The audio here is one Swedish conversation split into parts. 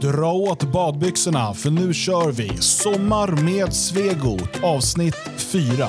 Dra åt badbyxorna för nu kör vi Sommar med Svegot avsnitt 4.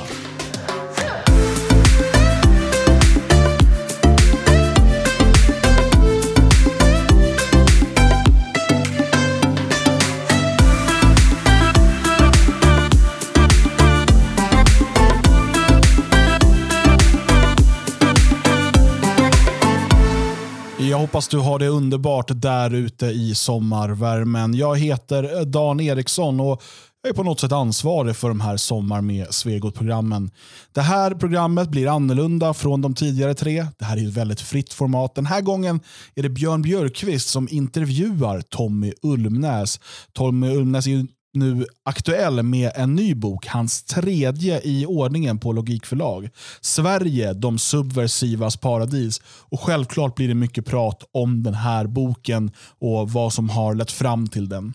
Hoppas du har det underbart där ute i sommarvärmen. Jag heter eh, Dan Eriksson och jag är på något sätt ansvarig för de här Sommar med Svegot-programmen. Det här programmet blir annorlunda från de tidigare tre. Det här är ett väldigt fritt format. Den här gången är det Björn Björkqvist som intervjuar Tommy Ulmnäs. Tommy Ulmnäs är ju nu aktuell med en ny bok, hans tredje i ordningen på Logikförlag. Sverige, de subversivas paradis. Och Självklart blir det mycket prat om den här boken och vad som har lett fram till den.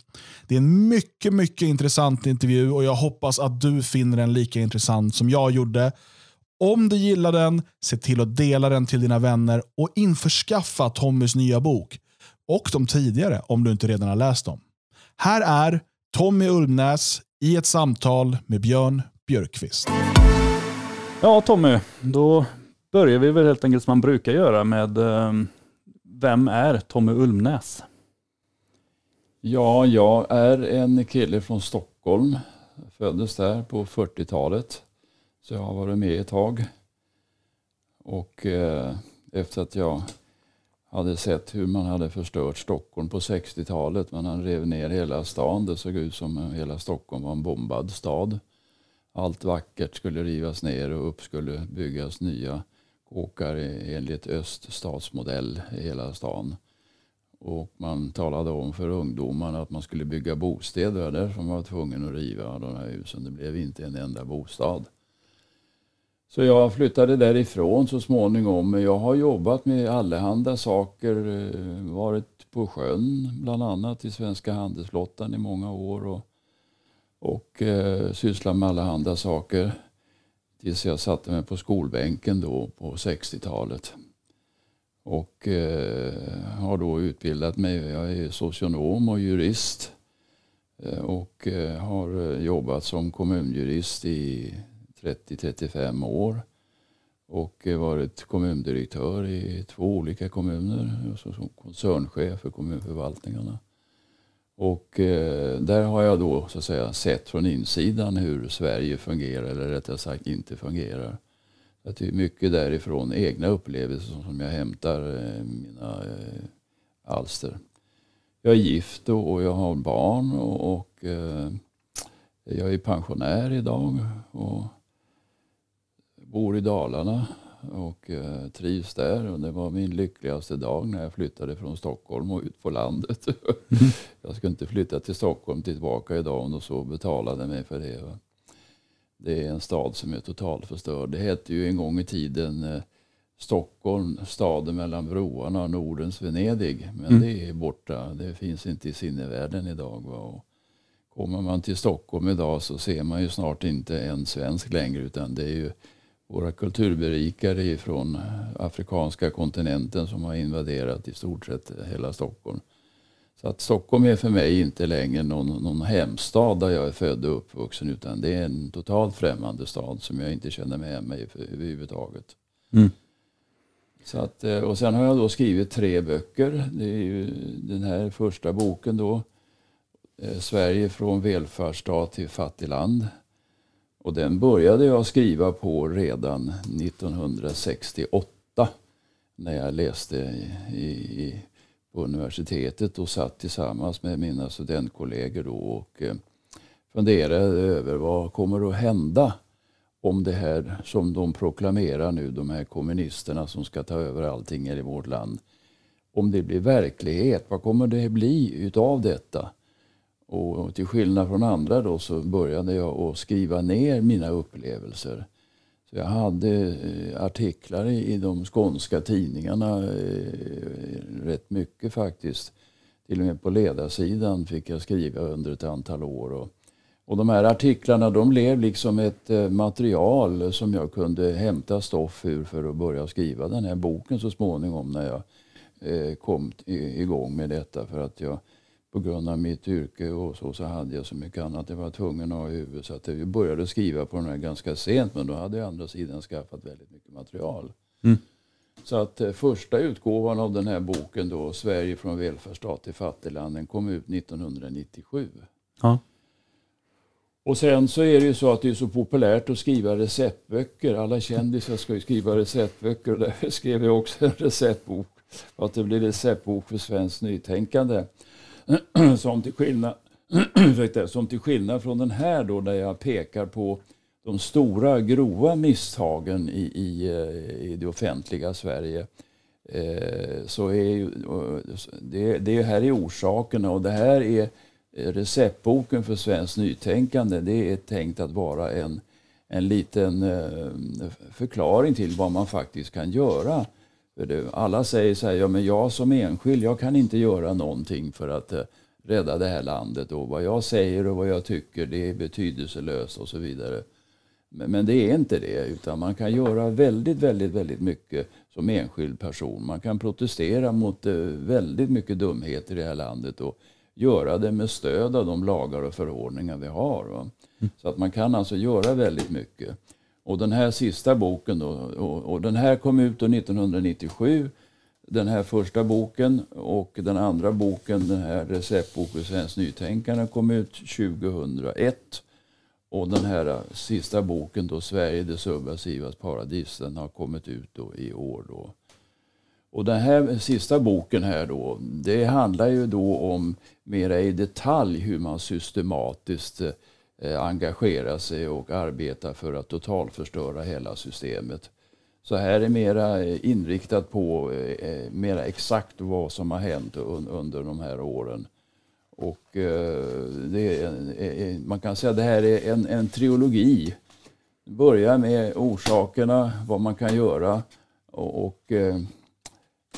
Det är en mycket, mycket intressant intervju och jag hoppas att du finner den lika intressant som jag gjorde. Om du gillar den, se till att dela den till dina vänner och införskaffa Tommys nya bok. Och de tidigare om du inte redan har läst dem. Här är Tommy Ulmnäs i ett samtal med Björn Björkqvist. Ja Tommy, då börjar vi väl helt enkelt som man brukar göra med eh, Vem är Tommy Ulmnäs? Ja, jag är en kille från Stockholm. Föddes där på 40-talet. Så jag har varit med ett tag. Och eh, efter att jag hade sett hur man hade förstört Stockholm på 60-talet. Man rev ner hela stan. Det såg ut som hela Stockholm var en bombad stad. Allt vackert skulle rivas ner och upp skulle byggas nya kåkar e- enligt öststatsmodell i hela stan. Och man talade om för ungdomarna att man skulle bygga bostäder. Därför man var tvungen att riva de här husen. Det blev inte en enda bostad. Så jag flyttade därifrån så småningom. Men jag har jobbat med allehanda saker. Eh, varit på sjön bland annat i Svenska handelsflottan i många år. Och, och eh, sysslat med allehanda saker. Tills jag satte mig på skolbänken då på 60-talet. Och eh, har då utbildat mig. Jag är socionom och jurist. Eh, och eh, har eh, jobbat som kommunjurist i 30-35 år. Och eh, varit kommundirektör i två olika kommuner. alltså Som koncernchef för kommunförvaltningarna. Och eh, där har jag då så att säga sett från insidan hur Sverige fungerar, eller rättare sagt inte fungerar. Att det är mycket därifrån egna upplevelser som jag hämtar eh, mina eh, alster. Jag är gift och, och jag har barn och, och eh, jag är pensionär idag. Och bor i Dalarna och eh, trivs där. Och det var min lyckligaste dag när jag flyttade från Stockholm och ut på landet. jag skulle inte flytta till Stockholm tillbaka idag om de så betalade mig för det. Det är en stad som är totalt förstörd. Det hette ju en gång i tiden eh, Stockholm, staden mellan broarna, Nordens Venedig. Men Mm. det är borta. Det finns inte i sinnevärlden idag. Va? Och kommer man till Stockholm idag så ser man ju snart inte en svensk längre utan det är ju våra kulturberikare från afrikanska kontinenten som har invaderat i stort sett hela Stockholm. Så att Stockholm är för mig inte längre någon, någon hemstad där jag är född och uppvuxen utan det är en totalt främmande stad som jag inte känner mig hemma i för, överhuvudtaget. Mm. Så att, eh, och sen har jag då skrivit tre böcker. Det är ju den här första boken då. eh, Sverige från välfärdsstat till fattigland. Och den började jag skriva på redan 1968. När jag läste i, i, på universitetet och satt tillsammans med mina studentkollegor då och eh, funderade över vad kommer att hända om det här som de proklamerar nu, de här kommunisterna som ska ta över allting i vårt land. Om det blir verklighet, vad kommer det bli utav detta? Och till skillnad från andra då så började jag att skriva ner mina upplevelser. Så jag hade eh, artiklar i, de skånska tidningarna eh, rätt mycket faktiskt. Till och med på ledarsidan fick jag skriva under ett antal år. Och, och de här artiklarna de blev liksom ett eh, material som jag kunde hämta stoff ur för att börja skriva den här boken så småningom när jag kom igång med detta. För att jag på grund av mitt yrke och så, så hade jag så mycket annat jag var tvungen att ha i huvudet. Så att jag började skriva på den här ganska sent men då hade jag andra sidan skaffat väldigt mycket material. Mm. Så att eh, första utgåvan av den här boken då, Sverige från välfärdsstat till fattigland, den kom ut 1997. Ja. Och sen så är det ju så att det är så populärt att skriva receptböcker. Alla kändisar ska ju skriva receptböcker och därför skrev jag också en receptbok. Att det blir receptbok för svenskt nytänkande. Som till skillnad, som till skillnad från den här då där jag pekar på de stora grova misstagen i, i, eh, i det offentliga Sverige. Eh, så är ju, eh, det, det här är orsakerna och det här är eh, receptboken för svenskt nytänkande. Det är tänkt att vara en, en liten eh, förklaring till vad man faktiskt kan göra. Alla säger så här, ja men jag som enskild, jag kan inte göra någonting för att rädda det här landet och vad jag säger och vad jag tycker det är betydelselöst och så vidare. Men det är inte det, utan man kan göra väldigt, väldigt, väldigt mycket som enskild person. Man kan protestera mot eh, väldigt mycket dumheter i det här landet och göra det med stöd av de lagar och förordningar vi har. Mm. Så att man kan alltså göra väldigt mycket. Och den här sista boken då, och, och den här kom ut 1997 den här första boken och den andra boken, den här receptboken Svenskt nytänkande kom ut 2001. Och den här sista boken då, Sverige det subversivas paradis, den har kommit ut då i år. Då. Och den här sista boken här då, det handlar ju då om mera i detalj hur man systematiskt eh, Eh, engagera sig och arbeta för att totalförstöra hela systemet. Så här är mera eh, inriktat på eh, mera exakt vad som har hänt under de här åren. Och är, man kan säga att det här är en, en trilogi. Det börjar med orsakerna, vad man kan göra och, och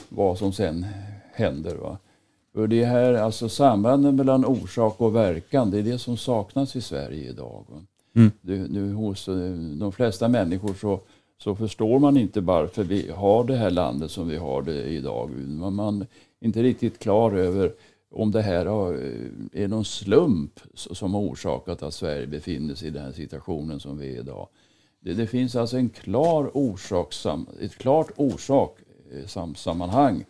vad som sen händer. Va? För det här, alltså sambanden mellan orsak och verkan, det är det som saknas i Sverige idag. Mm. Du, du, hos eh, de flesta människor så, så förstår man inte varför vi har det här landet som vi har det idag. Man, man är inte riktigt klar över om det här är någon slump som har orsakat att Sverige befinner sig i den här situationen som vi är idag. Det, det finns alltså en klar orsak, ett klart orsakssammanhang eh,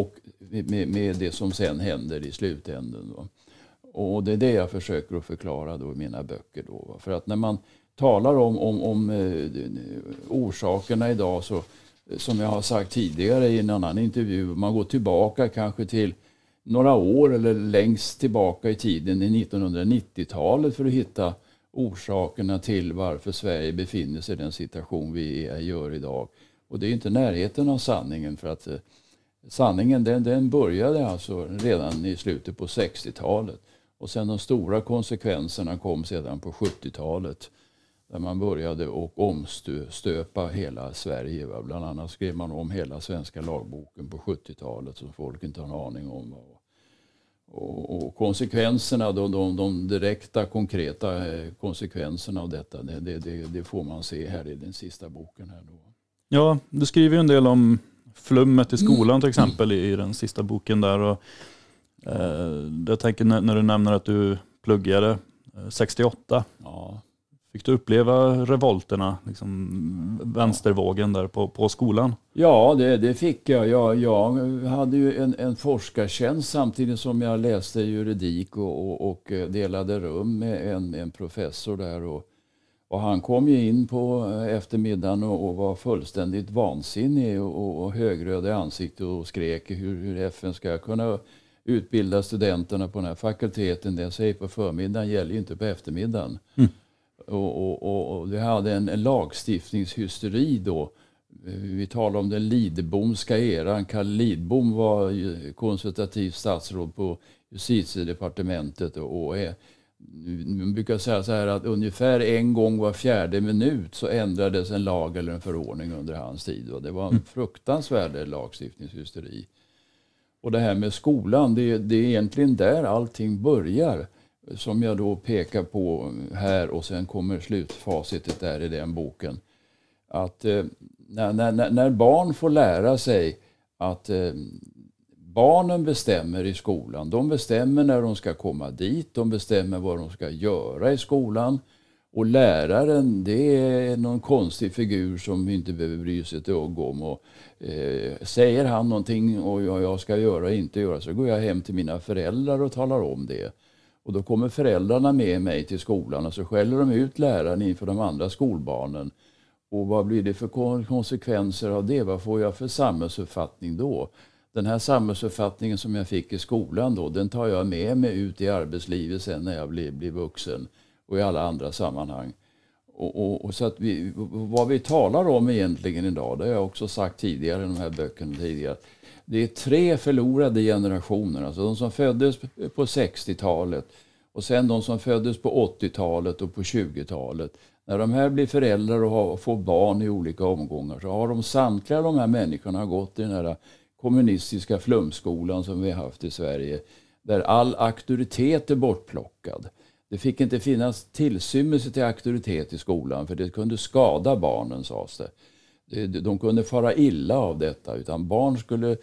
och med, med, det som sen händer i slutändan. Då. Och det är det jag försöker att förklara då i mina böcker. Då. För att när man talar om, om, om eh, orsakerna idag så som jag har sagt tidigare i en annan intervju, man går tillbaka kanske till några år eller längst tillbaka i tiden i 1990-talet för att hitta orsakerna till varför Sverige befinner sig i den situation vi gör idag. Och det är inte närheten av sanningen för att eh, sanningen den, den började alltså redan i slutet på 60-talet. Och sen de stora konsekvenserna kom sedan på 70-talet. Där man började och omstöpa hela Sverige. Va? Bland annat skrev man om hela svenska lagboken på 70-talet som folk inte har en aning om. Och, och konsekvenserna, de, de, de, direkta konkreta eh, konsekvenserna av detta, det, det, det, det, får man se här i den sista boken. Här då. Ja, du skriver ju en del om flummet i skolan till exempel i, i den sista boken där. Och, eh, jag tänker när, när, du nämner att du pluggade 68. Eh, ja. Fick du uppleva revolterna, liksom vänstervågen där på, på skolan? Ja, det, det fick jag. jag. Jag hade ju en, en forskartjänst samtidigt som jag läste juridik och, och, och delade rum med en, en professor där. Och, och han kom ju in på eftermiddagen och, och var fullständigt vansinnig och, och högröd i ansiktet och skrek hur, hur FN ska kunna utbilda studenterna på den här fakulteten. Det jag säger på förmiddagen gäller ju inte på eftermiddagen. Mm. Och, och, och, vi hade en, en lagstiftningshysteri då. Vi talar om den Lidbomska eran. Carl Lidbom var konsultativt statsråd på justitiedepartementet. Och, och man brukar säga så här att ungefär en gång var fjärde minut så ändrades en lag eller en förordning under hans tid. Och det var en mm. fruktansvärd lagstiftningshysteri. Och det här med skolan, det, det är egentligen där allting börjar som jag då pekar på här och sen kommer slutfacitet där i den boken. Att eh, när, när, när, barn får lära sig att eh, barnen bestämmer i skolan. De bestämmer när de ska komma dit, de bestämmer vad de ska göra i skolan. Och läraren, det är någon konstig figur som vi inte behöver bry sig ett dugg om. Och, eh, säger han någonting och jag ska göra och inte göra så går jag hem till mina föräldrar och talar om det. Och då kommer föräldrarna med mig till skolan och så skäller de ut läraren inför de andra skolbarnen. Och vad blir det för konsekvenser av det? Vad får jag för samhällsuppfattning då? Den här samhällsuppfattningen som jag fick i skolan då, den tar jag med mig ut i arbetslivet sen när jag blir, blir vuxen och i alla andra sammanhang. Och, och, och, så att vi, vad vi talar om egentligen idag, det har jag också sagt tidigare i de här böckerna tidigare. Det är tre förlorade generationer. Alltså de som föddes på 60-talet och sen de som föddes på 80-talet och på 20-talet. När de här blir föräldrar och har, får barn i olika omgångar så har de samtliga de här människorna gått i den här kommunistiska flumskolan som vi har haft i Sverige. Där all auktoritet är bortplockad. Det fick inte finnas tillsymmelse till auktoritet i skolan för det kunde skada barnen sades det. De kunde fara illa av detta. Utan barn skulle,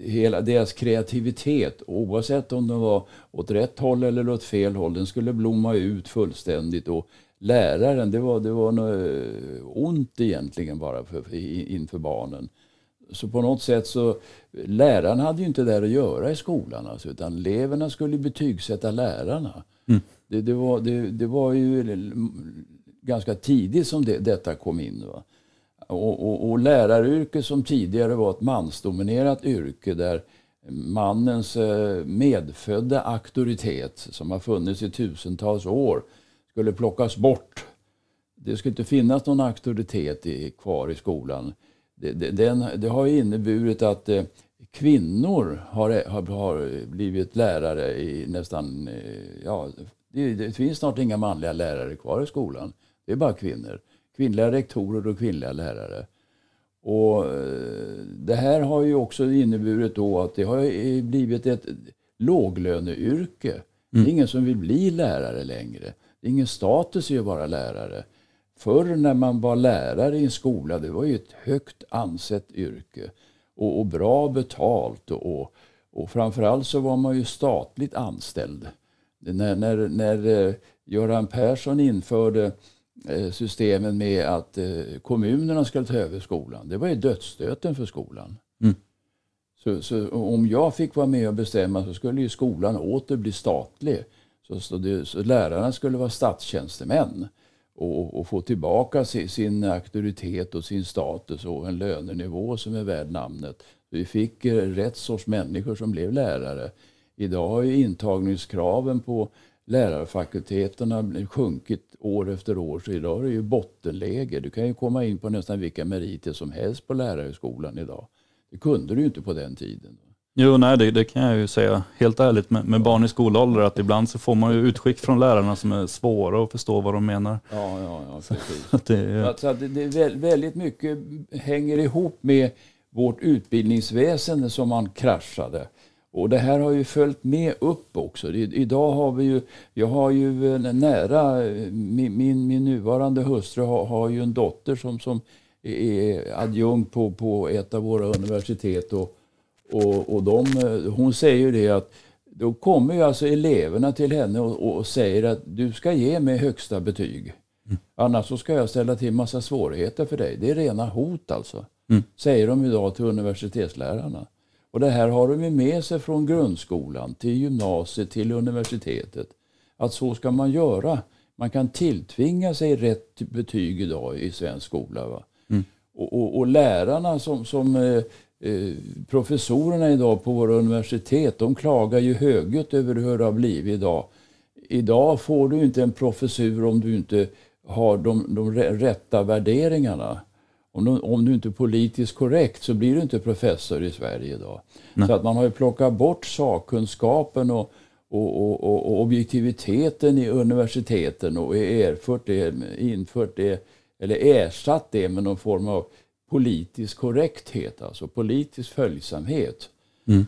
hela deras kreativitet, oavsett om den var åt rätt håll eller åt fel håll, den skulle blomma ut fullständigt. Och läraren, det var, det var något eh, ont egentligen bara för, inför barnen. Så på något sätt så, läraren hade ju inte där att göra i skolan. Alltså, utan eleverna skulle betygsätta lärarna. Mm. Det, det, var, det, det, var ju ganska tidigt som det, detta kom in. Va? Och, och, och läraryrket som tidigare var ett mansdominerat yrke där mannens eh, medfödda auktoritet som har funnits i tusentals år skulle plockas bort. Det skulle inte finnas någon auktoritet i, kvar i skolan. Det, det, den, det har inneburit att eh, kvinnor har, har, har, blivit lärare i nästan eh, ja, det, det, finns snart inga manliga lärare kvar i skolan. Det är bara kvinnor. Kvinnliga rektorer och kvinnliga lärare. Och eh, det här har ju också inneburit då att det har blivit ett låglöneyrke. Mm. Det är mm. ingen som vill bli lärare längre. Det är ingen status i att vara lärare. Förr när man var lärare i en skola, det var ju ett högt ansett yrke. Och, och bra betalt. Och, och, och framförallt så var man ju statligt anställd. När, när, när eh, Göran Persson införde eh, systemen med att eh, kommunerna skulle ta över skolan. Det var ju dödsstöten för skolan. Mm. Så, så, om jag fick vara med och bestämma så skulle ju skolan åter bli statlig. Så, så, det, så lärarna skulle vara statstjänstemän och, och, få tillbaka sin, sin auktoritet och sin status och en lönenivå som är värd namnet. Vi fick eh, rätt sorts människor som blev lärare. Idag har ju intagningskraven på lärarfakulteterna sjunkit år efter år. Så idag är det ju bottenläge. Du kan ju komma in på nästan vilka meriter som helst på lärarhögskolan idag. Det kunde du ju inte på den tiden. Jo, nej, det, det, kan jag ju säga helt ärligt med, med barn i skolålder att ibland så får man ju utskick från lärarna som är svåra att förstå vad de menar. Ja, ja, ja precis. det, alltså, det, det är väldigt mycket hänger ihop med vårt utbildningsväsende som man kraschade. Och det här har ju följt med upp också. Idag har vi ju, jag har ju nära, min, min, min nuvarande hustru har, har, ju en dotter som, som är adjunkt på, på ett av våra universitet. Och, och, och de, hon säger ju det att då kommer ju alltså eleverna till henne och, och säger att du ska ge mig högsta betyg. Mm. Annars så ska jag ställa till massa svårigheter för dig. Det är rena hot alltså. Mm. Säger de idag till universitetslärarna. Och det här har de med sig från grundskolan till gymnasiet till universitetet. Att så ska man göra. Man kan tilltvinga sig rätt betyg idag i svensk skola. Va? Mm. Och, och, och, lärarna som, som eh, eh, professorerna idag på våra universitet, de klagar ju högljutt över hur det har blivit idag. Idag får du inte en professur om du inte har de, de rätta värderingarna. Om du, om du inte är politiskt korrekt så blir du inte professor i Sverige idag. Nej. Så att man har ju plockat bort sakkunskapen och, och, och, och, objektiviteten i universiteten och erfört det, infört det, eller ersatt det med någon form av politisk korrekthet, alltså politisk följsamhet. Mm.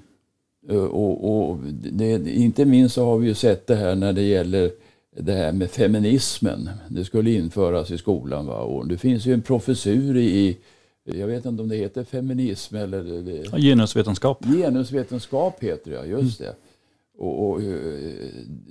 Eh, och, och det, inte minst så har vi ju sett det här när det gäller det här med feminismen. Det skulle införas i skolan. Va? Och det finns ju en professur i jag vet inte om det heter feminism eller Ja, Genusvetenskap. genusvetenskap heter det, just det. Och, och eh,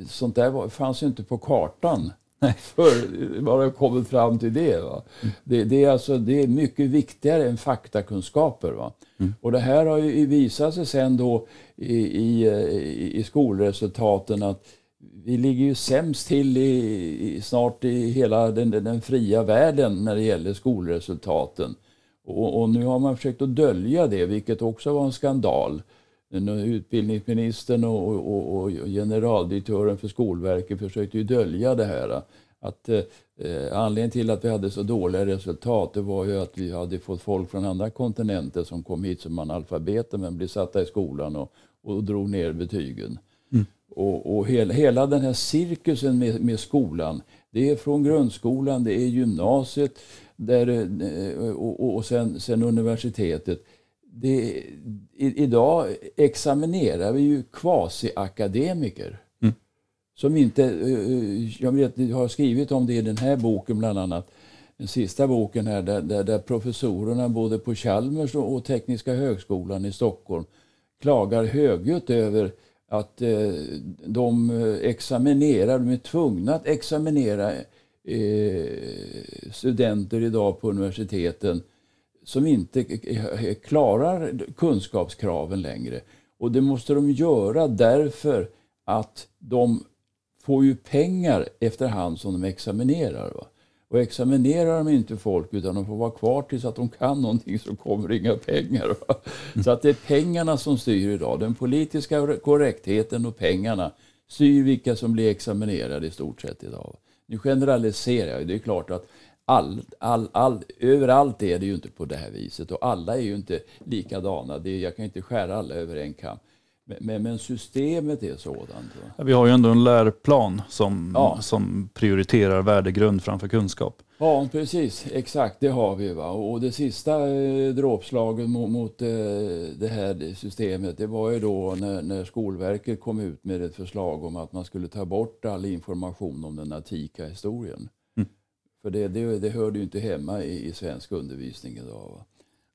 sånt där var, fanns ju inte på kartan. För har kommit fram till det, va? Det, det, är alltså, det är mycket viktigare än faktakunskaper. Va? Och det här har ju visat sig sen då i, i, i i skolresultaten att vi ligger ju sämst till i, i, snart i hela den, den, den fria världen när det gäller skolresultaten. Och, och nu har man försökt att dölja det, vilket också var en skandal. Utbildningsministern och, och, och generaldirektören för Skolverket försökte ju dölja det här. Att, eh, anledningen till att vi hade så dåliga resultat det var ju att vi hade fått folk från andra kontinenter som kom hit som analfabeter men blev satta i skolan och, och drog ner betygen. Och, och hela, hela den här cirkusen med, med skolan, det är från grundskolan, det är gymnasiet där, eh, och, och, och sen, sen universitetet. Det, i, idag examinerar vi ju kvasi-akademiker. Som inte, eh, jag vet, jag har skrivit om det i den här boken bland annat. Den sista boken här där, där, där professorerna både på Chalmers och, och Tekniska högskolan i Stockholm klagar högljutt över att eh, de eh, examinerar, de är tvungna att examinera eh, studenter idag på universiteten som inte klarar kunskapskraven längre. Och det måste de göra därför att de får ju pengar efterhand som de examinerar. Va? Och examinerar de inte folk utan de får vara kvar tills att de kan någonting så kommer inga pengar. Va? Så att det är pengarna som styr idag. Den politiska korrektheten och pengarna styr vilka som blir examinerade i stort sett idag. Nu generaliserar jag. Det är klart att all, all, all, överallt är det ju inte på det här viset och alla är ju inte likadana. Det, jag kan inte skära alla över en kam. Men, men, systemet är sådant. Ja, Vi har ju ändå en läroplan som, Ja. som prioriterar värdegrund framför kunskap. Ja, precis. Exakt, det har vi. Va? Och det sista eh, dråpslaget mot, mot eh, det här systemet det var ju då när, när Skolverket kom ut med ett förslag om att man skulle ta bort all information om den antika historien. För det, det, det hörde ju inte hemma i, i svensk undervisning idag. Va?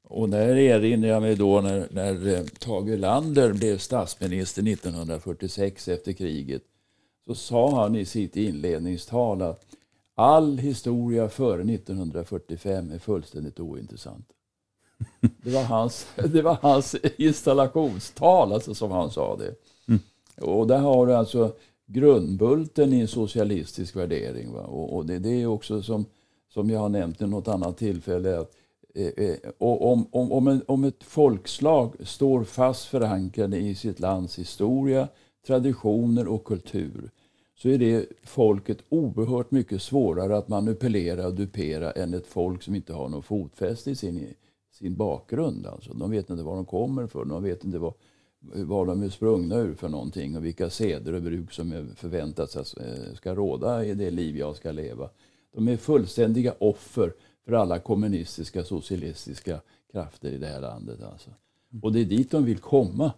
Och där erinrar jag mig då när, när eh, Tage Erlander blev statsminister 1946 efter kriget. Så sa han i sitt inledningstal att all historia före 1945 är fullständigt ointressant. Det var hans, det var hans installationstal, alltså, som han sa det. Och där har du alltså grundbulten i en socialistisk värdering. Va? Och, och det, det är också som, som jag har nämnt i något annat tillfälle. Att, eh, eh, om, om, om, en, om ett folkslag står fast förankrade i sitt lands historia, traditioner och kultur så är det folket oerhört mycket svårare att manipulera och dupera än ett folk som inte har någon fotfäste i sin, sin bakgrund. Alltså, de vet inte var de kommer ifrån, de vet inte vad, vad de är sprungna ur för någonting och vilka seder och bruk som förväntas att, eh, ska råda i det liv jag ska leva. De är fullständiga offer för alla kommunistiska, socialistiska krafter i det här landet. Alltså. Och det är dit de vill komma.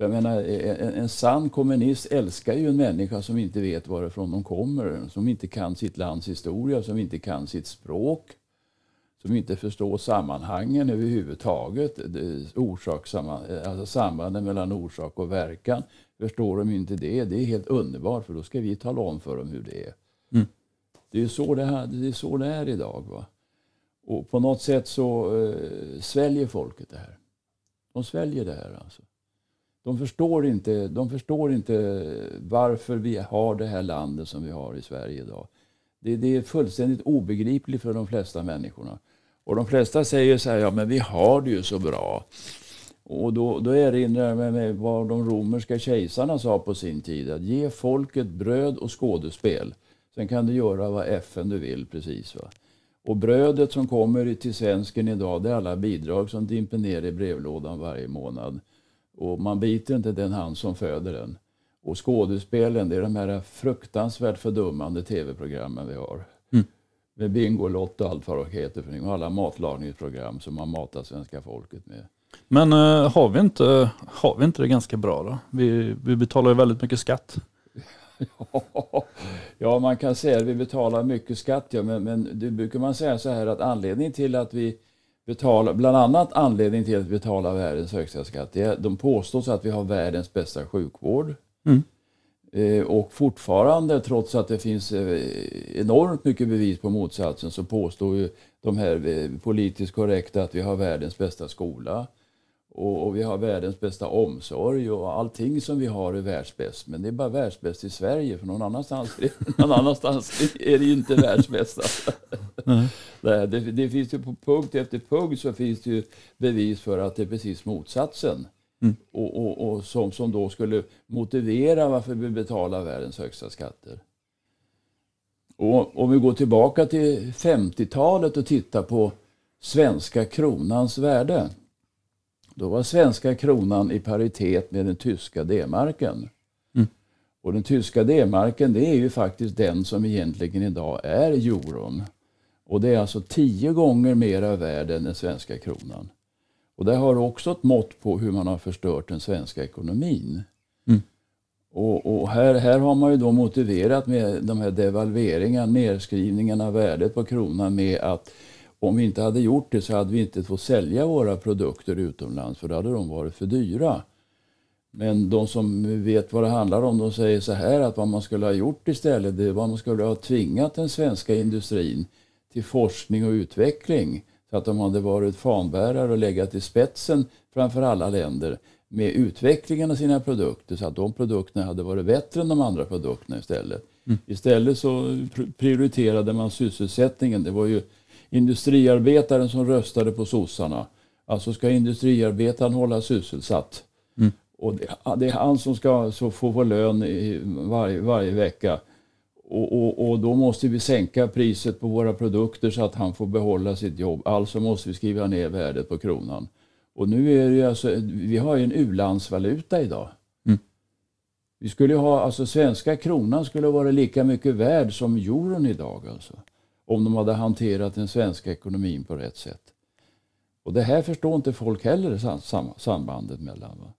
För jag menar, en, en sann kommunist älskar ju en människa som inte vet varifrån de kommer, som inte kan sitt lands historia, som inte kan sitt språk, som inte förstår sammanhangen överhuvudtaget, alltså sambanden mellan orsak och verkan. Förstår de inte det, det är helt underbart för då ska vi tala om för dem hur det är. Mm. Det är så det, här, det är så det är idag. Va? Och på något sätt så eh, sväljer folket det här. De sväljer det här alltså. De förstår, inte, de förstår inte varför vi har det här landet som vi har i Sverige idag. Det, det är fullständigt obegripligt för de flesta människorna. Och de flesta säger så här, ja men vi har det ju så bra. Och då, då erinrar jag mig vad de romerska kejsarna sa på sin tid. Att ge folket bröd och skådespel. Sen kan du göra vad FN du vill precis. Va? Och brödet som kommer till svensken idag, det är alla bidrag som dimper ner i brevlådan varje månad. Och man biter inte den hand som föder den. Och skådespelen, det är de här fruktansvärt fördummande tv-programmen vi har. Mm. Med Bingolotto och allt vad det heter för. Och alla matlagningsprogram som man matar svenska folket med. Men eh, har, vi inte, har vi inte det ganska bra då? Vi, vi betalar ju väldigt mycket skatt. Ja, man kan säga att vi betalar mycket skatt, ja, men, men det brukar man säga så här att anledningen till att vi betalar, bland annat anledningen till att vi betalar världens högsta skatt, det är, de påstås att vi har världens bästa sjukvård. Mm. Eh, och fortfarande, trots att det finns eh, enormt mycket bevis på motsatsen, så påstår ju de här eh, politiskt korrekta att vi har världens bästa skola. Och, vi har världens bästa omsorg och allting som vi har är världsbäst. Men det är bara världsbäst i Sverige för någon annanstans, någon annanstans är det inte världsbästa. Mm. det, det, finns ju på punkt efter punkt så finns det ju bevis för att det är precis motsatsen. Mm. Och, och, och, som, som då skulle motivera varför vi betalar världens högsta skatter. Och om vi går tillbaka till 50-talet och tittar på svenska kronans värde. Då var svenska kronan i paritet med den tyska D-marken. Mm. Och den tyska D-marken det är ju faktiskt den som egentligen idag är euron. Och det är alltså tio gånger mera värd än den svenska kronan. Och det har också ett mått på hur man har förstört den svenska ekonomin. Mm. Och, och, här, här har man ju då motiverat med de här devalveringarna, nedskrivningarna av värdet på kronan med att om vi inte hade gjort det så hade vi inte fått sälja våra produkter utomlands för då hade de varit för dyra. Men de som vet vad det handlar om de säger så här att vad man skulle ha gjort istället det var att man skulle ha tvingat den svenska industrin till forskning och utveckling så att de hade varit fanbärare och legat i spetsen framför alla länder med utvecklingen av sina produkter så att de produkterna hade varit bättre än de andra produkterna istället. Mm. Istället så prioriterade man sysselsättningen. Det var ju industriarbetaren som röstade på sossarna. Alltså ska industriarbetaren hålla sysselsatt. Mm. Och det, det, är han som ska få, få lön varje, varje vecka. Och, och, och, då måste vi sänka priset på våra produkter så att han får behålla sitt jobb. Alltså måste vi skriva ner värdet på kronan. Och nu är det alltså, vi har ju en ulandsvaluta idag. Mm. Vi skulle ha, alltså svenska kronan skulle vara lika mycket värd som euron idag alltså om de hade hanterat den svenska ekonomin på rätt sätt. Och det här förstår inte folk heller sambandet mellan. Va?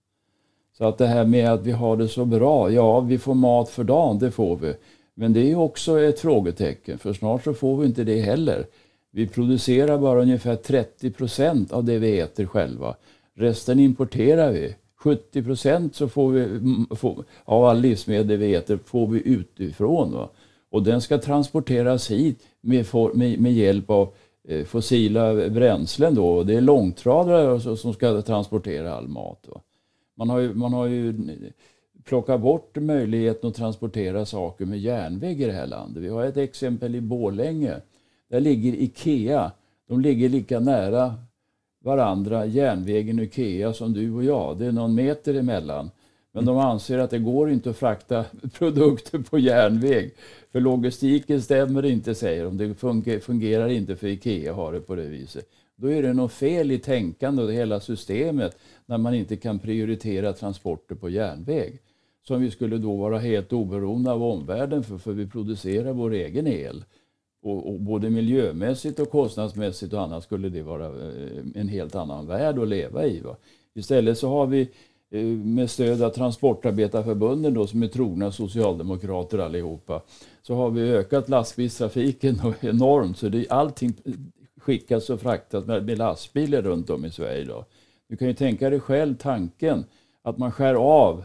Så att det här med att vi har det så bra, ja vi får mat för dagen, det får vi. Men det är också ett frågetecken, för snart så får vi inte det heller. Vi producerar bara ungefär 30 procent av det vi äter själva. Resten importerar vi. 70 procent så får vi, mm, får, av all livsmedel vi äter får vi utifrån. Va? Och den ska transporteras hit med, med, med hjälp av eh, fossila bränslen. Då. Det är långtradare som ska transportera all mat. Va? Man, har ju, man har ju plocka bort möjligheten att transportera saker med järnväg i det här landet. Vi har ett exempel i Borlänge. Där ligger Ikea. De ligger lika nära varandra, järnvägen och Ikea, som du och jag. Det är någon meter emellan. Men de anser att det går inte att frakta produkter på järnväg. För logistiken stämmer inte, säger de. Det fungerar inte för Ikea har det på det viset. Då är det något fel i tänkande och hela systemet när man inte kan prioritera transporter på järnväg. Som vi skulle då vara helt oberoende av omvärlden för, för vi producerar vår egen el. Och, och, både miljömässigt och kostnadsmässigt och annat skulle det vara eh, en helt annan värld att leva i. Va? Istället så har vi eh, med stöd av Transportarbetarförbunden då, som är trogna socialdemokrater allihopa, så har vi ökat lastbilstrafiken enormt. Så det, allting skickas och fraktas med, med lastbilar runt om i Sverige Då. Du kan ju tänka dig själv tanken att man skär av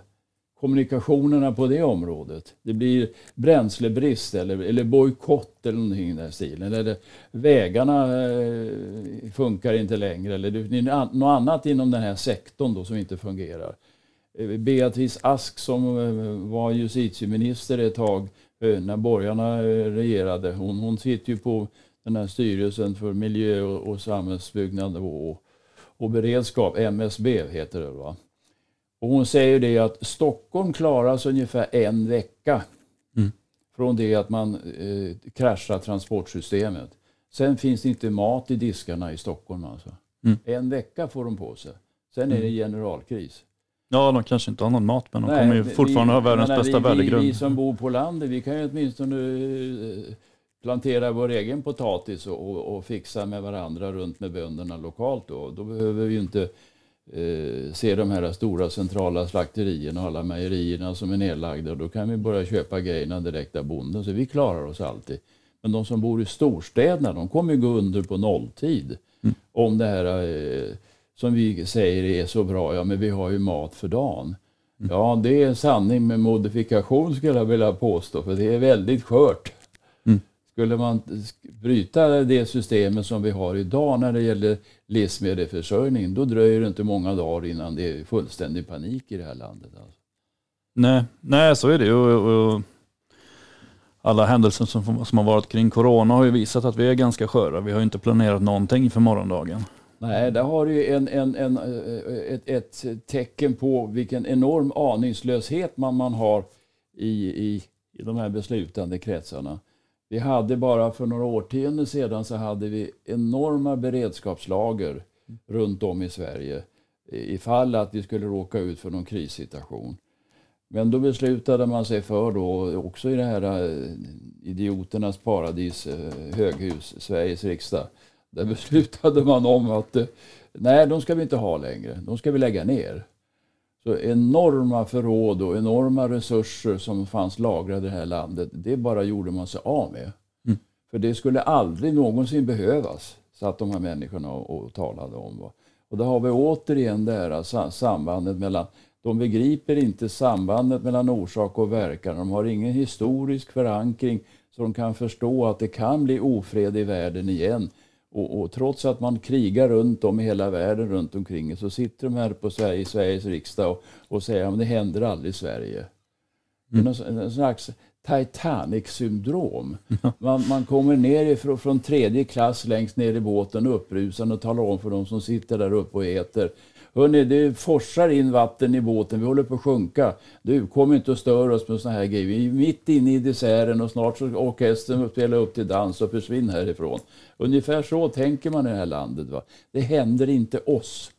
kommunikationerna på det området. Det blir bränslebrist eller, eller bojkott eller någonting i den stilen. Eller vägarna eh, funkar inte längre. Eller det är något annat inom den här sektorn då som inte fungerar. Eh, Beatrice Ask som eh, var justitieminister ett tag när borgarna regerade. Hon, hon sitter ju på den här styrelsen för miljö och, och samhällsbyggnad och, och beredskap, MSB heter det. Va? Och hon säger det att Stockholm klaras ungefär en vecka mm. från det att man eh, kraschar transportsystemet. Sen finns det inte mat i diskarna i Stockholm. Alltså. Mm. En vecka får de på sig. Sen är det mm. generalkris. Ja, de kanske inte har någon mat, men de Nej, kommer ju fortfarande vi, ha världens menar, bästa vi, värdegrund. Vi, vi som bor på landet, vi kan ju åtminstone eh, plantera vår egen potatis och, och, och fixa med varandra runt med bönderna lokalt. Då, då behöver vi inte eh, ser de här stora centrala slakterierna och alla mejerierna som är nedlagda. Då kan vi börja köpa grejerna direkt av bonden. Så vi klarar oss alltid. Men de som bor i storstäderna, de kommer ju gå under på nolltid. Mm. Om det här eh, som vi säger är så bra, ja men vi har ju mat för dagen. Mm. Ja, det är en sanning med modifikation skulle jag vilja påstå, för det är väldigt skört. Skulle man bryta det systemet som vi har idag när det gäller livsmedelsförsörjning, då dröjer det inte många dagar innan det är fullständig panik i det här landet. Alltså. Nej, nej, så är det ju. Alla händelser som, som har varit kring corona har ju visat att vi är ganska sköra. Vi har inte planerat någonting för morgondagen. Nej, där har du en, en, en, eh, ett, ett, tecken på vilken enorm aningslöshet man, man har i, i, i de här beslutande kretsarna. Vi hade bara för några årtionden sedan så hade vi enorma beredskapslager runt om i Sverige ifall att vi skulle råka ut för någon krissituation. Men då beslutade man sig för då, också i det här eh, idioternas paradis, eh, höghus, Sveriges riksdag, där beslutade man om att eh, nej, de ska vi inte ha längre. De ska vi lägga ner. Så enorma förråd och enorma resurser som fanns lagrade i det här landet, det bara gjorde man sig av med. Mm. För det skulle aldrig någonsin behövas, satt de här människorna och, och talade om. Och då har vi återigen det här sambandet mellan de begriper inte sambandet mellan orsak och verkan. De har ingen historisk förankring så de kan förstå att det kan bli ofred i världen igen. Och, och, trots att man krigar runt om i hela världen runt omkring så sitter de här på Sverige, Sveriges riksdag och, och säger att det händer aldrig i Sverige. Mm. En, en slags Titanic-syndrom. Man, man, kommer ner ifrån, från tredje klass längst ner i båten upprusande och talar om för de som sitter där uppe och äter Hörrni, det forsar in vatten i båten, vi håller på att sjunka. Du, kom inte och stör oss med såna här grejer. Vi är mitt inne i desserten och snart så orkestern spela upp till dans och försvinner härifrån. Ungefär så tänker man i det här landet. Va? Det händer inte oss.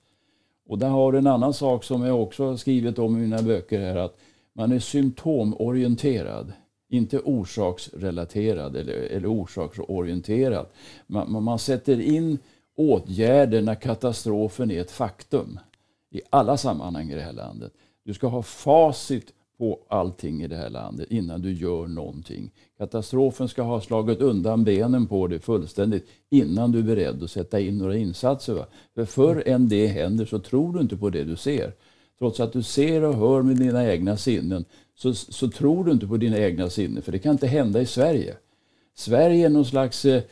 Och där har du en annan sak som jag också har skrivit om i mina böcker här. Att man är symptomorienterad. Inte orsaksrelaterad eller, eller orsaksorienterad. Man, man sätter in åtgärder när katastrofen är ett faktum i alla sammanhang i det här landet. Du ska ha facit på allting i det här landet innan du gör någonting. Katastrofen ska ha slagit undan benen på dig fullständigt innan du är beredd att sätta in några insatser. Va? För förr än det händer så tror du inte på det du ser. Trots att du ser och hör med dina egna sinnen så, så tror du inte på dina egna sinnen. För det kan inte hända i Sverige. Sverige är någon slags eh,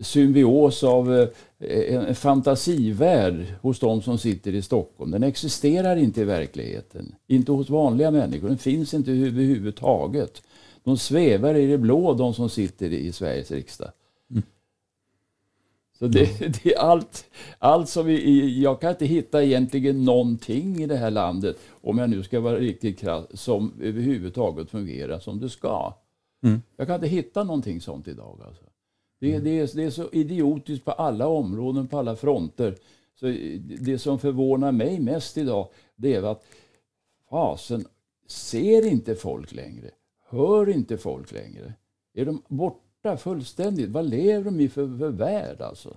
symbios av eh, en fantasivärld hos de som sitter i Stockholm. Den existerar inte i verkligheten. Inte hos vanliga människor. Den finns inte överhuvudtaget. De svävar i det blå, de som sitter i Sveriges riksdag. Mm. Så det, det, är allt, allt som vi, jag kan inte hitta egentligen någonting i det här landet, om jag nu ska vara riktigt krass, som överhuvudtaget fungerar som det ska. Mm. Jag kan inte hitta någonting sånt idag. Alltså. Det, det, är, det är så idiotiskt på alla områden, på alla fronter. Så det som förvånar mig mest idag, det är att fasen, ser inte folk längre? Hör inte folk längre? Är de borta fullständigt? Vad lever de i för, för värld alltså?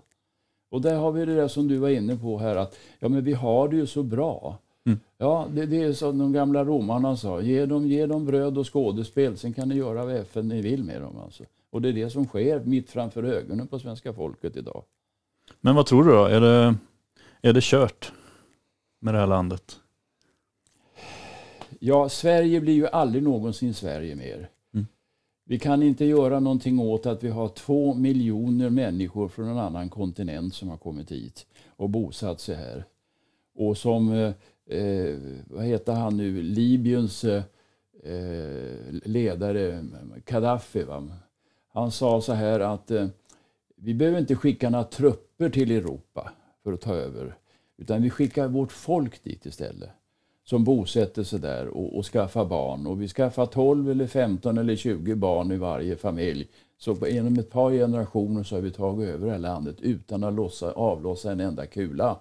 Och där har vi det där som du var inne på här att ja, men vi har det ju så bra. Mm. Ja, det, det, är som de gamla romarna sa. Ge dem, ge dem bröd och skådespel, sen kan ni göra vad FN ni vill med dem. Alltså. Och det är det som sker mitt framför ögonen på svenska folket idag. Men vad tror du då? Är det, är det kört med det här landet? Ja, Sverige blir ju aldrig någonsin Sverige mer. Mm. Vi kan inte göra någonting åt att vi har två miljoner människor från en annan kontinent som har kommit hit och bosatt sig här. Och som, eh, eh vad heter han nu, Libyens eh, ledare, Gaddafi, va? Han sa så här att eh, vi behöver inte skicka några trupper till Europa för att ta över. Utan vi skickar vårt folk dit istället. Som bosätter sig där och, och skaffar barn. Och vi skaffar 12 eller 15 eller 20 barn i varje familj. Så på, inom ett par generationer så har vi tagit över det här landet utan att lossa, avlossa en enda kula.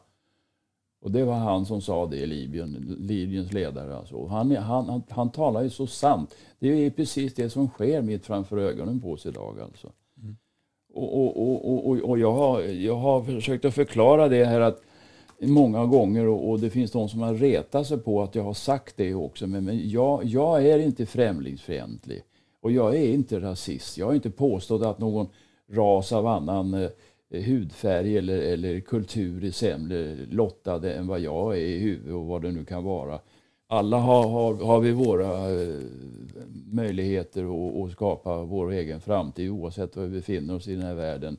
Och det var han som sa det i Libyen, Libyens ledare. Alltså. Han, han, han, han talar ju så sant. Det är precis det som sker mitt framför ögonen på oss idag. Alltså. Mm. Och, och, och, och, och jag, har, jag har försökt att förklara det här att många gånger och, och, det finns de som har retat sig på att jag har sagt det också. Men, men jag, jag är inte främlingsfientlig och jag är inte rasist. Jag har inte påstått att någon ras av annan eh, Eh, hudfärg eller, eller kultur är sämre lottade än vad jag är i huvudet och vad det nu kan vara. Alla har, har, har vi våra eh, möjligheter att, att skapa vår egen framtid oavsett var vi befinner oss i den här världen.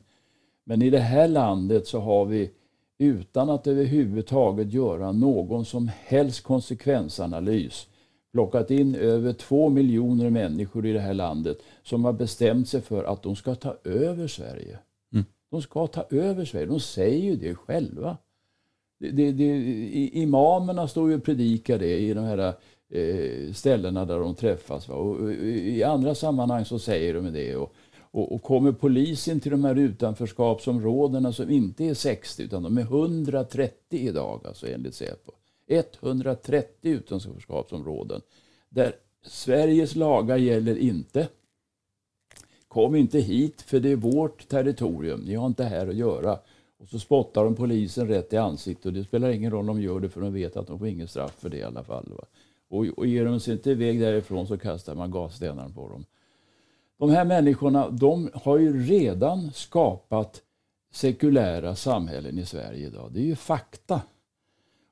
Men i det här landet så har vi utan att överhuvudtaget göra någon som helst konsekvensanalys plockat in över två miljoner människor i det här landet som har bestämt sig för att de ska ta över Sverige. De ska ta över Sverige. De säger ju det själva. Det, det, det, imamerna står ju och predikar det i de här eh, ställena där de träffas. Va? Och, I andra sammanhang så säger de det. Och, och, och, kommer polisen till de här utanförskapsområdena som inte är 60 utan de är 130 idag, alltså enligt Säpo. 130 utanförskapsområden där Sveriges lagar gäller inte. Kom inte hit för det är vårt territorium, ni har inte här att göra. Och så spottar de polisen rätt i ansiktet och det spelar ingen roll om de gör det för de vet att de får ingen straff för det i alla fall. Va? Och, och ger de sig inte iväg därifrån så kastar man gasstenar på dem. De här människorna de har ju redan skapat sekulära samhällen i Sverige idag. Det är ju fakta.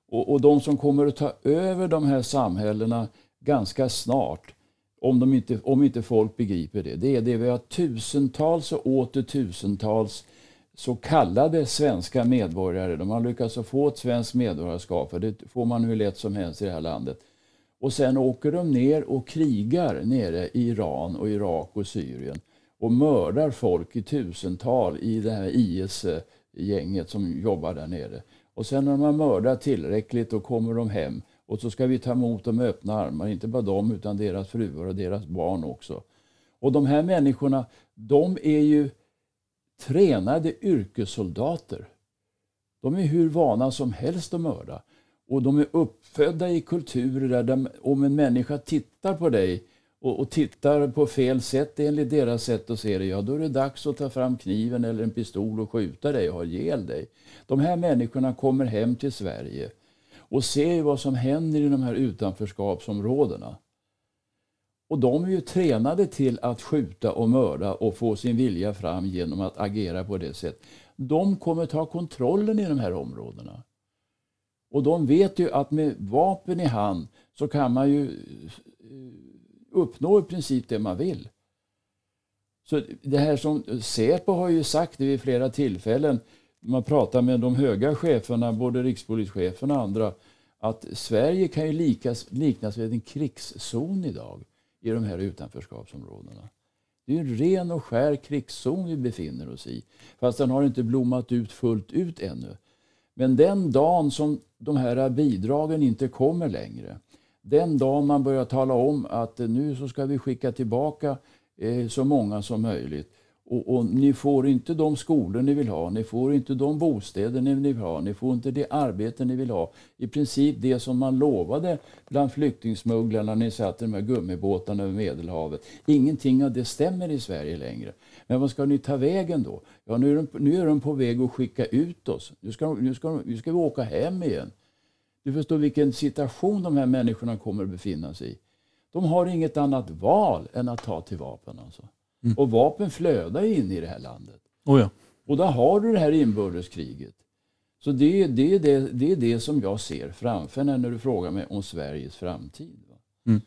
Och, och de som kommer att ta över de här samhällena ganska snart, om, de inte, om inte folk begriper det, det är det vi har tusentals och åter tusentals så kallade svenska medborgare. De har lyckats få ett svenskt medborgarskap, för det får man hur lätt som helst i det här landet. Och sen åker de ner och krigar nere i Iran och Irak och Syrien och mördar folk i tusental i det här IS-gänget som jobbar där nere. Och sen när de har mördat tillräckligt då kommer de hem och så ska vi ta emot dem med öppna armar. Inte bara dem utan deras fruar och deras barn också. Och de här människorna, de är ju tränade yrkessoldater. De är hur vana som helst att mörda. Och de är uppfödda i kulturer där de, om en människa tittar på dig och, och, tittar på fel sätt enligt deras sätt att se det, ja då är det dags att ta fram kniven eller en pistol och skjuta dig och ha ihjäl dig. De här människorna kommer hem till Sverige och ser vad som händer i de här utanförskapsområdena. Och de är ju tränade till att skjuta och mörda och få sin vilja fram genom att agera på det sättet. De kommer ta kontrollen i de här områdena. Och de vet ju att med vapen i hand så kan man ju eh, uppnå i princip det man vill. Så det här som Säpo har ju sagt vid flera tillfällen, man pratar med de höga cheferna, både rikspolischefen och andra, att Sverige kan ju likas, liknas vid en krigszon idag i de här utanförskapsområdena. Det är en ren och skär krigszon vi befinner oss i. Fast den har inte blommat ut fullt ut ännu. Men den dagen som de här bidragen inte kommer längre, den dagen man börjar tala om att nu så ska vi skicka tillbaka eh, så många som möjligt. Och, och, ni får inte de skolor ni vill ha, ni får inte de bostäder ni vill ha, ni får inte det arbete ni vill ha. I princip det som man lovade bland flyktingsmugglarna när ni satte de här gummibåtarna över Medelhavet. Ingenting av det stämmer i Sverige längre. Men vad ska ni ta vägen då? Ja, nu är de, nu är de på väg att skicka ut oss. Nu ska, nu, ska, nu ska vi åka hem igen. Du förstår vilken situation de här människorna kommer att befinna sig i. De har inget annat val än att ta till vapen. Alltså. Mm. Och vapen flödar in i det här landet. Oh ja. Och då har du det här inbördeskriget. Så det, det, det, det är det som jag ser framför när du frågar mig om Sveriges framtid. Mm.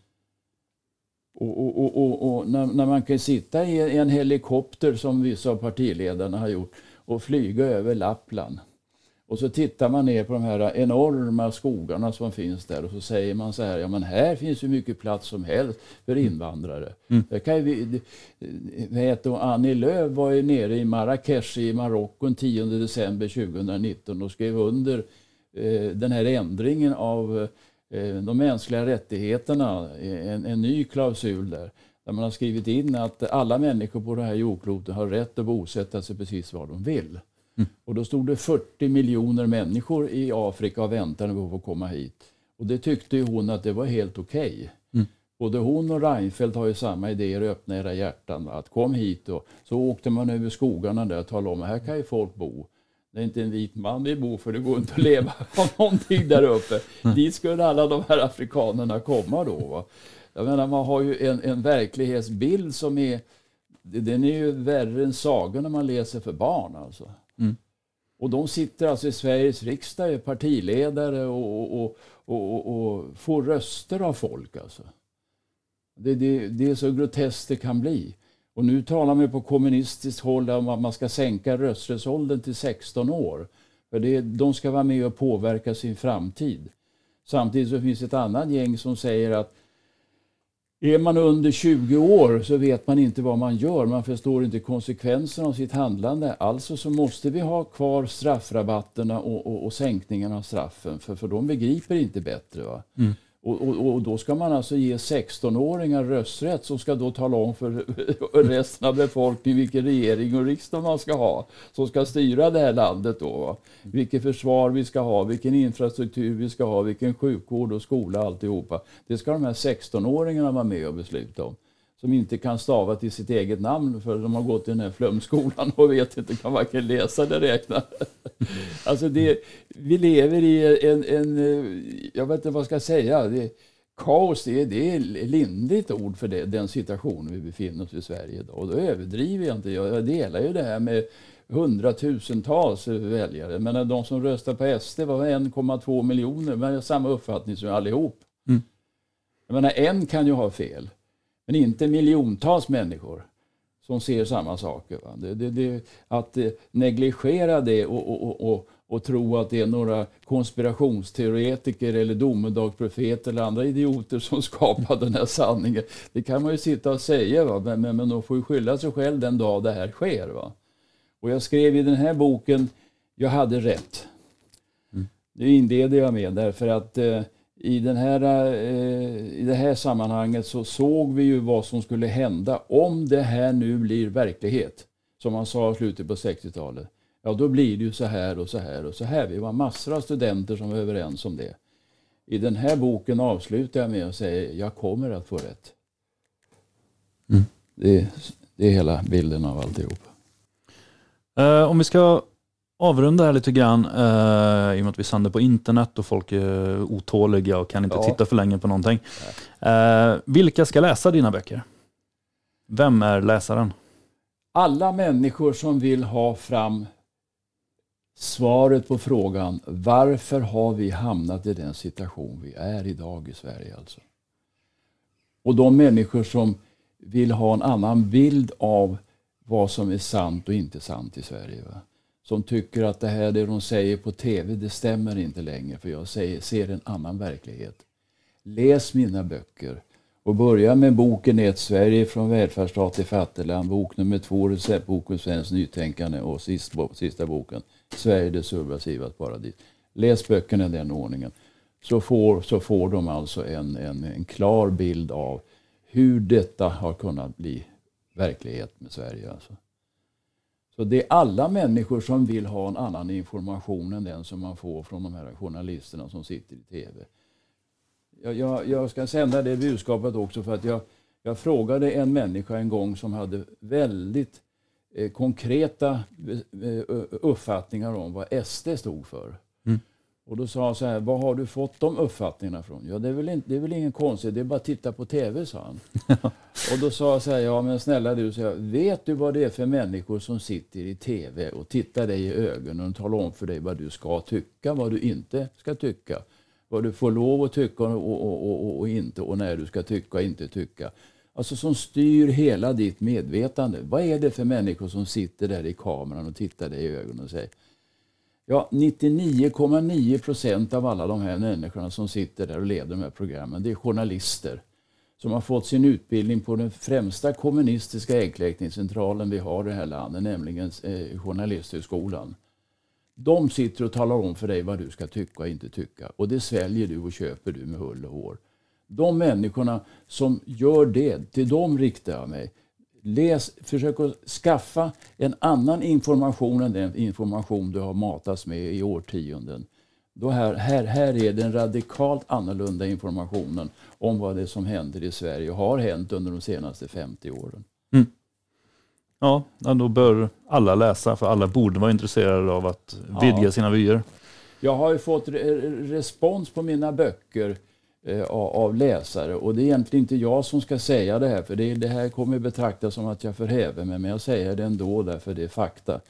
Och, och, och, och, och när, när, man kan sitta i en helikopter som vissa av partiledarna har gjort och flyga över Lappland och så tittar man ner på de här enorma skogarna som finns där och så säger man så här, ja men här finns ju mycket plats som helst för mm. invandrare. Mm. Det kan vi, vet du, Annie Lööf var ju nere i Marrakesh i Marocko den 10 december 2019 och skrev under eh, den här ändringen av eh, de mänskliga rättigheterna, en, en ny klausul där. Där man har skrivit in att alla människor på det här jordklotet har rätt att bosätta sig precis var de vill. Mm. Och då stod det 40 miljoner människor i Afrika och väntade på att få komma hit. Och det tyckte hon att det var helt okej. Okay. Mm. Både hon och Reinfeldt har ju samma idéer, öppna era hjärtan. Att kom hit och så åkte man över skogarna där och talade om att här kan ju folk bo. Det är inte en vit man vi bor för det går inte att leva av någonting där uppe. Dit skulle alla de här afrikanerna komma då. Va? Jag menar, man har ju en, en verklighetsbild som är... Den är ju värre än sagor när man läser för barn. Alltså. Och de sitter alltså i Sveriges riksdag, är partiledare och, och, och, och, får röster av folk. Alltså. Det, det, det är så groteskt det kan bli. Och nu talar man på kommunistiskt håll om att man ska sänka rösträttsåldern till 16 år. För det, de ska vara med och påverka sin framtid. Samtidigt så finns ett annat gäng som säger att är man under 20 år så vet man inte vad man gör. Man förstår inte konsekvenserna av sitt handlande. Alltså så måste vi ha kvar straffrabatterna och, och, och sänkningen av straffen. För, för de begriper inte bättre. Va? Mm. Och, och, och, då ska man alltså ge 16-åringar rösträtt som ska då tala om för resten av befolkningen vilken regering och riksdag man ska ha. Som ska styra det här landet då. Vilket försvar vi ska ha, vilken infrastruktur vi ska ha, vilken sjukvård och skola alltihopa. Det ska de här 16-åringarna vara med och besluta om som inte kan stava till sitt eget namn för de har gått i den här flumskolan och vet inte, kan varken läsa eller räkna alltså det, vi lever i en, en, jag vet inte vad jag ska säga, det, kaos det, det är lindrigt ord för det, den situation vi befinner oss i Sverige idag. Och då överdriver jag inte, jag delar ju det här med hundratusentals väljare. Men de som röstar på SD var 1,2 miljoner, men har samma uppfattning som allihop. Mm. Jag menar, en kan ju ha fel. Men inte miljontals människor som ser samma saker. Det, det, det, att eh, negligera det och, och, och, och, tro att det är några konspirationsteoretiker eller domedagsprofeter eller andra idioter som skapar den här sanningen. Det kan man ju sitta och säga, va? Men, men, men de får ju skylla sig själv den dag det här sker. Va? Och jag skrev i den här boken, jag hade rätt. Mm. Det inleder jag med därför att eh, i, den här, eh, i det här sammanhanget så såg vi ju vad som skulle hända om det här nu blir verklighet. Som man sa i slutet på 60-talet. Ja, då blir det ju så här och så här och så här. Vi var massor av studenter som var överens om det. I den här boken avslutar jag med att säga jag kommer att få rätt. Mm. Det, det, är hela bilden av alltihop. Uh, om vi ska avrunda här lite grann uh, i och med att vi sänder på internet och folk är otåliga och kan inte ja. titta för länge på någonting. Uh, vilka ska läsa dina böcker? Vem är läsaren? Alla människor som vill ha fram svaret på frågan varför har vi hamnat i den situation vi är idag i Sverige. Alltså. Och de människor som vill ha en annan bild av vad som är sant och inte sant i Sverige. Va? Som tycker att det här det de säger på tv, det stämmer inte längre för jag säger, ser en annan verklighet. Läs mina böcker och börja med boken Ett Sverige från välfärdsstat till fattigland, bok nummer två, receptboken Svenskt nytänkande och sist, sista boken Sverige det subversivas paradis. Läs böckerna i den ordningen. Så får, så får de alltså en, en, en klar bild av hur detta har kunnat bli verklighet med Sverige. Alltså. Så det är alla människor som vill ha en annan information än den som man får från de här journalisterna som sitter i tv. Jag, jag, jag ska sända det budskapet också för att jag, jag frågade en människa en gång som hade väldigt eh, konkreta eh, eh uppfattningar om vad SD stod för. Och då sa han så här, var har du fått de uppfattningarna från? Ja, det är väl, inte, det är väl ingen konstigt, det är bara att titta på TV, sa han. och då sa jag så här, ja men snälla du, så jag, vet du vad det är för människor som sitter i TV och tittar dig i ögonen och talar om för dig vad du ska tycka, vad du inte ska tycka. Vad du får lov att tycka och, och, och, och inte och när du ska tycka och inte tycka. Alltså som styr hela ditt medvetande. Vad är det för människor som sitter där i kameran och tittar dig i ögonen och säger Ja, 99,9 procent av alla de här människorna som sitter där och leder de här programmen, det är journalister som har fått sin utbildning på den främsta kommunistiska äggkläckningscentralen vi har i det här landet, nämligen eh, Journalisthögskolan. De sitter och talar om för dig vad du ska tycka och inte tycka. Och det sväljer du och köper du med hull och hår. De människorna som gör det, till dem riktar jag mig. Läs, försök att skaffa en annan information än den information du har matats med i årtionden. Då här, här, här är den radikalt annorlunda informationen om vad det är som händer i Sverige och har hänt under de senaste 50 åren. Mm. Ja, då bör alla läsa, för alla borde vara intresserade av att vidga ja. sina vyer. Jag har ju fått respons på mina böcker av läsare och det är egentligen inte jag som ska säga det här, för det, det här kommer betraktas som att jag förhäver mig, men jag säger det ändå därför det är fakta.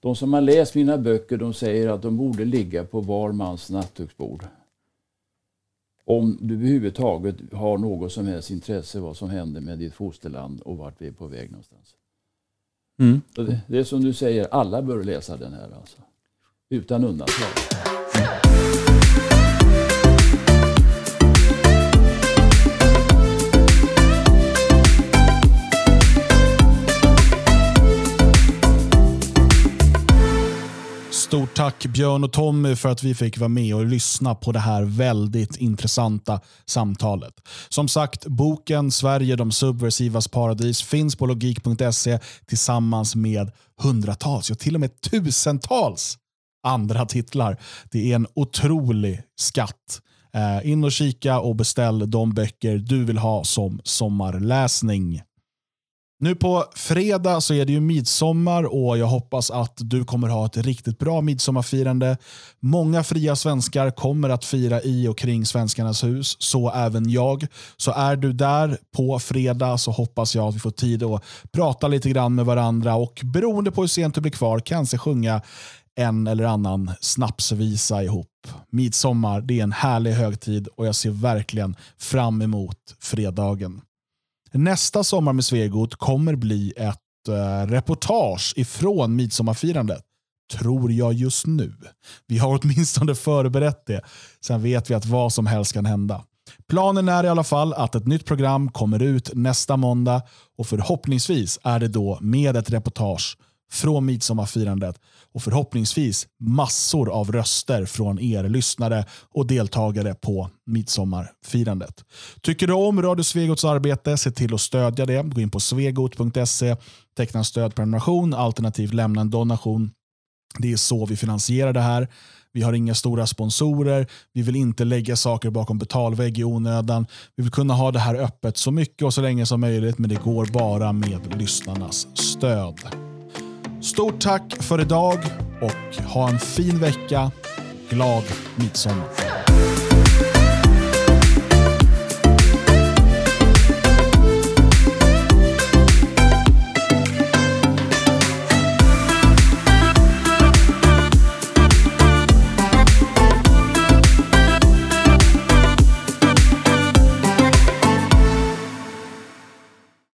De som har läst mina böcker de säger att de borde ligga på var mans nattduksbord. Om du överhuvudtaget har något som helst intresse vad som händer med ditt fosterland och vart vi är på väg någonstans. Mm. Det, det, är som du säger, alla bör läsa den här alltså. Utan undantag. Stort tack Björn och Tommy för att vi fick vara med och lyssna på det här väldigt intressanta samtalet. Som sagt, boken Sverige de subversivas paradis finns på logik.se tillsammans med hundratals, ja till och med tusentals andra titlar. Det är en otrolig skatt. Eh, in och kika och beställ de böcker du vill ha som sommarläsning. Nu på fredag så är det ju midsommar och jag hoppas att du kommer ha ett riktigt bra midsommarfirande. Många fria svenskar kommer att fira i och kring Svenskarnas hus, så även jag. Så är du där på fredag så hoppas jag att vi får tid att prata lite grann med varandra och beroende på hur sent du blir kvar kanske sjunga en eller annan snapsvisa ihop. Midsommar, det är en härlig högtid och jag ser verkligen fram emot fredagen. Nästa Sommar med Svegot kommer bli ett eh, reportage ifrån midsommarfirandet. Tror jag just nu. Vi har åtminstone förberett det. Sen vet vi att vad som helst kan hända. Planen är i alla fall att ett nytt program kommer ut nästa måndag och förhoppningsvis är det då med ett reportage från midsommarfirandet och förhoppningsvis massor av röster från er lyssnare och deltagare på midsommarfirandet. Tycker du om Radio Svegots arbete, se till att stödja det. Gå in på svegot.se, teckna en stödprenumeration alternativt lämna en donation. Det är så vi finansierar det här. Vi har inga stora sponsorer. Vi vill inte lägga saker bakom betalvägg i onödan. Vi vill kunna ha det här öppet så mycket och så länge som möjligt, men det går bara med lyssnarnas stöd. Stort tack för idag och ha en fin vecka. Glad midsommar.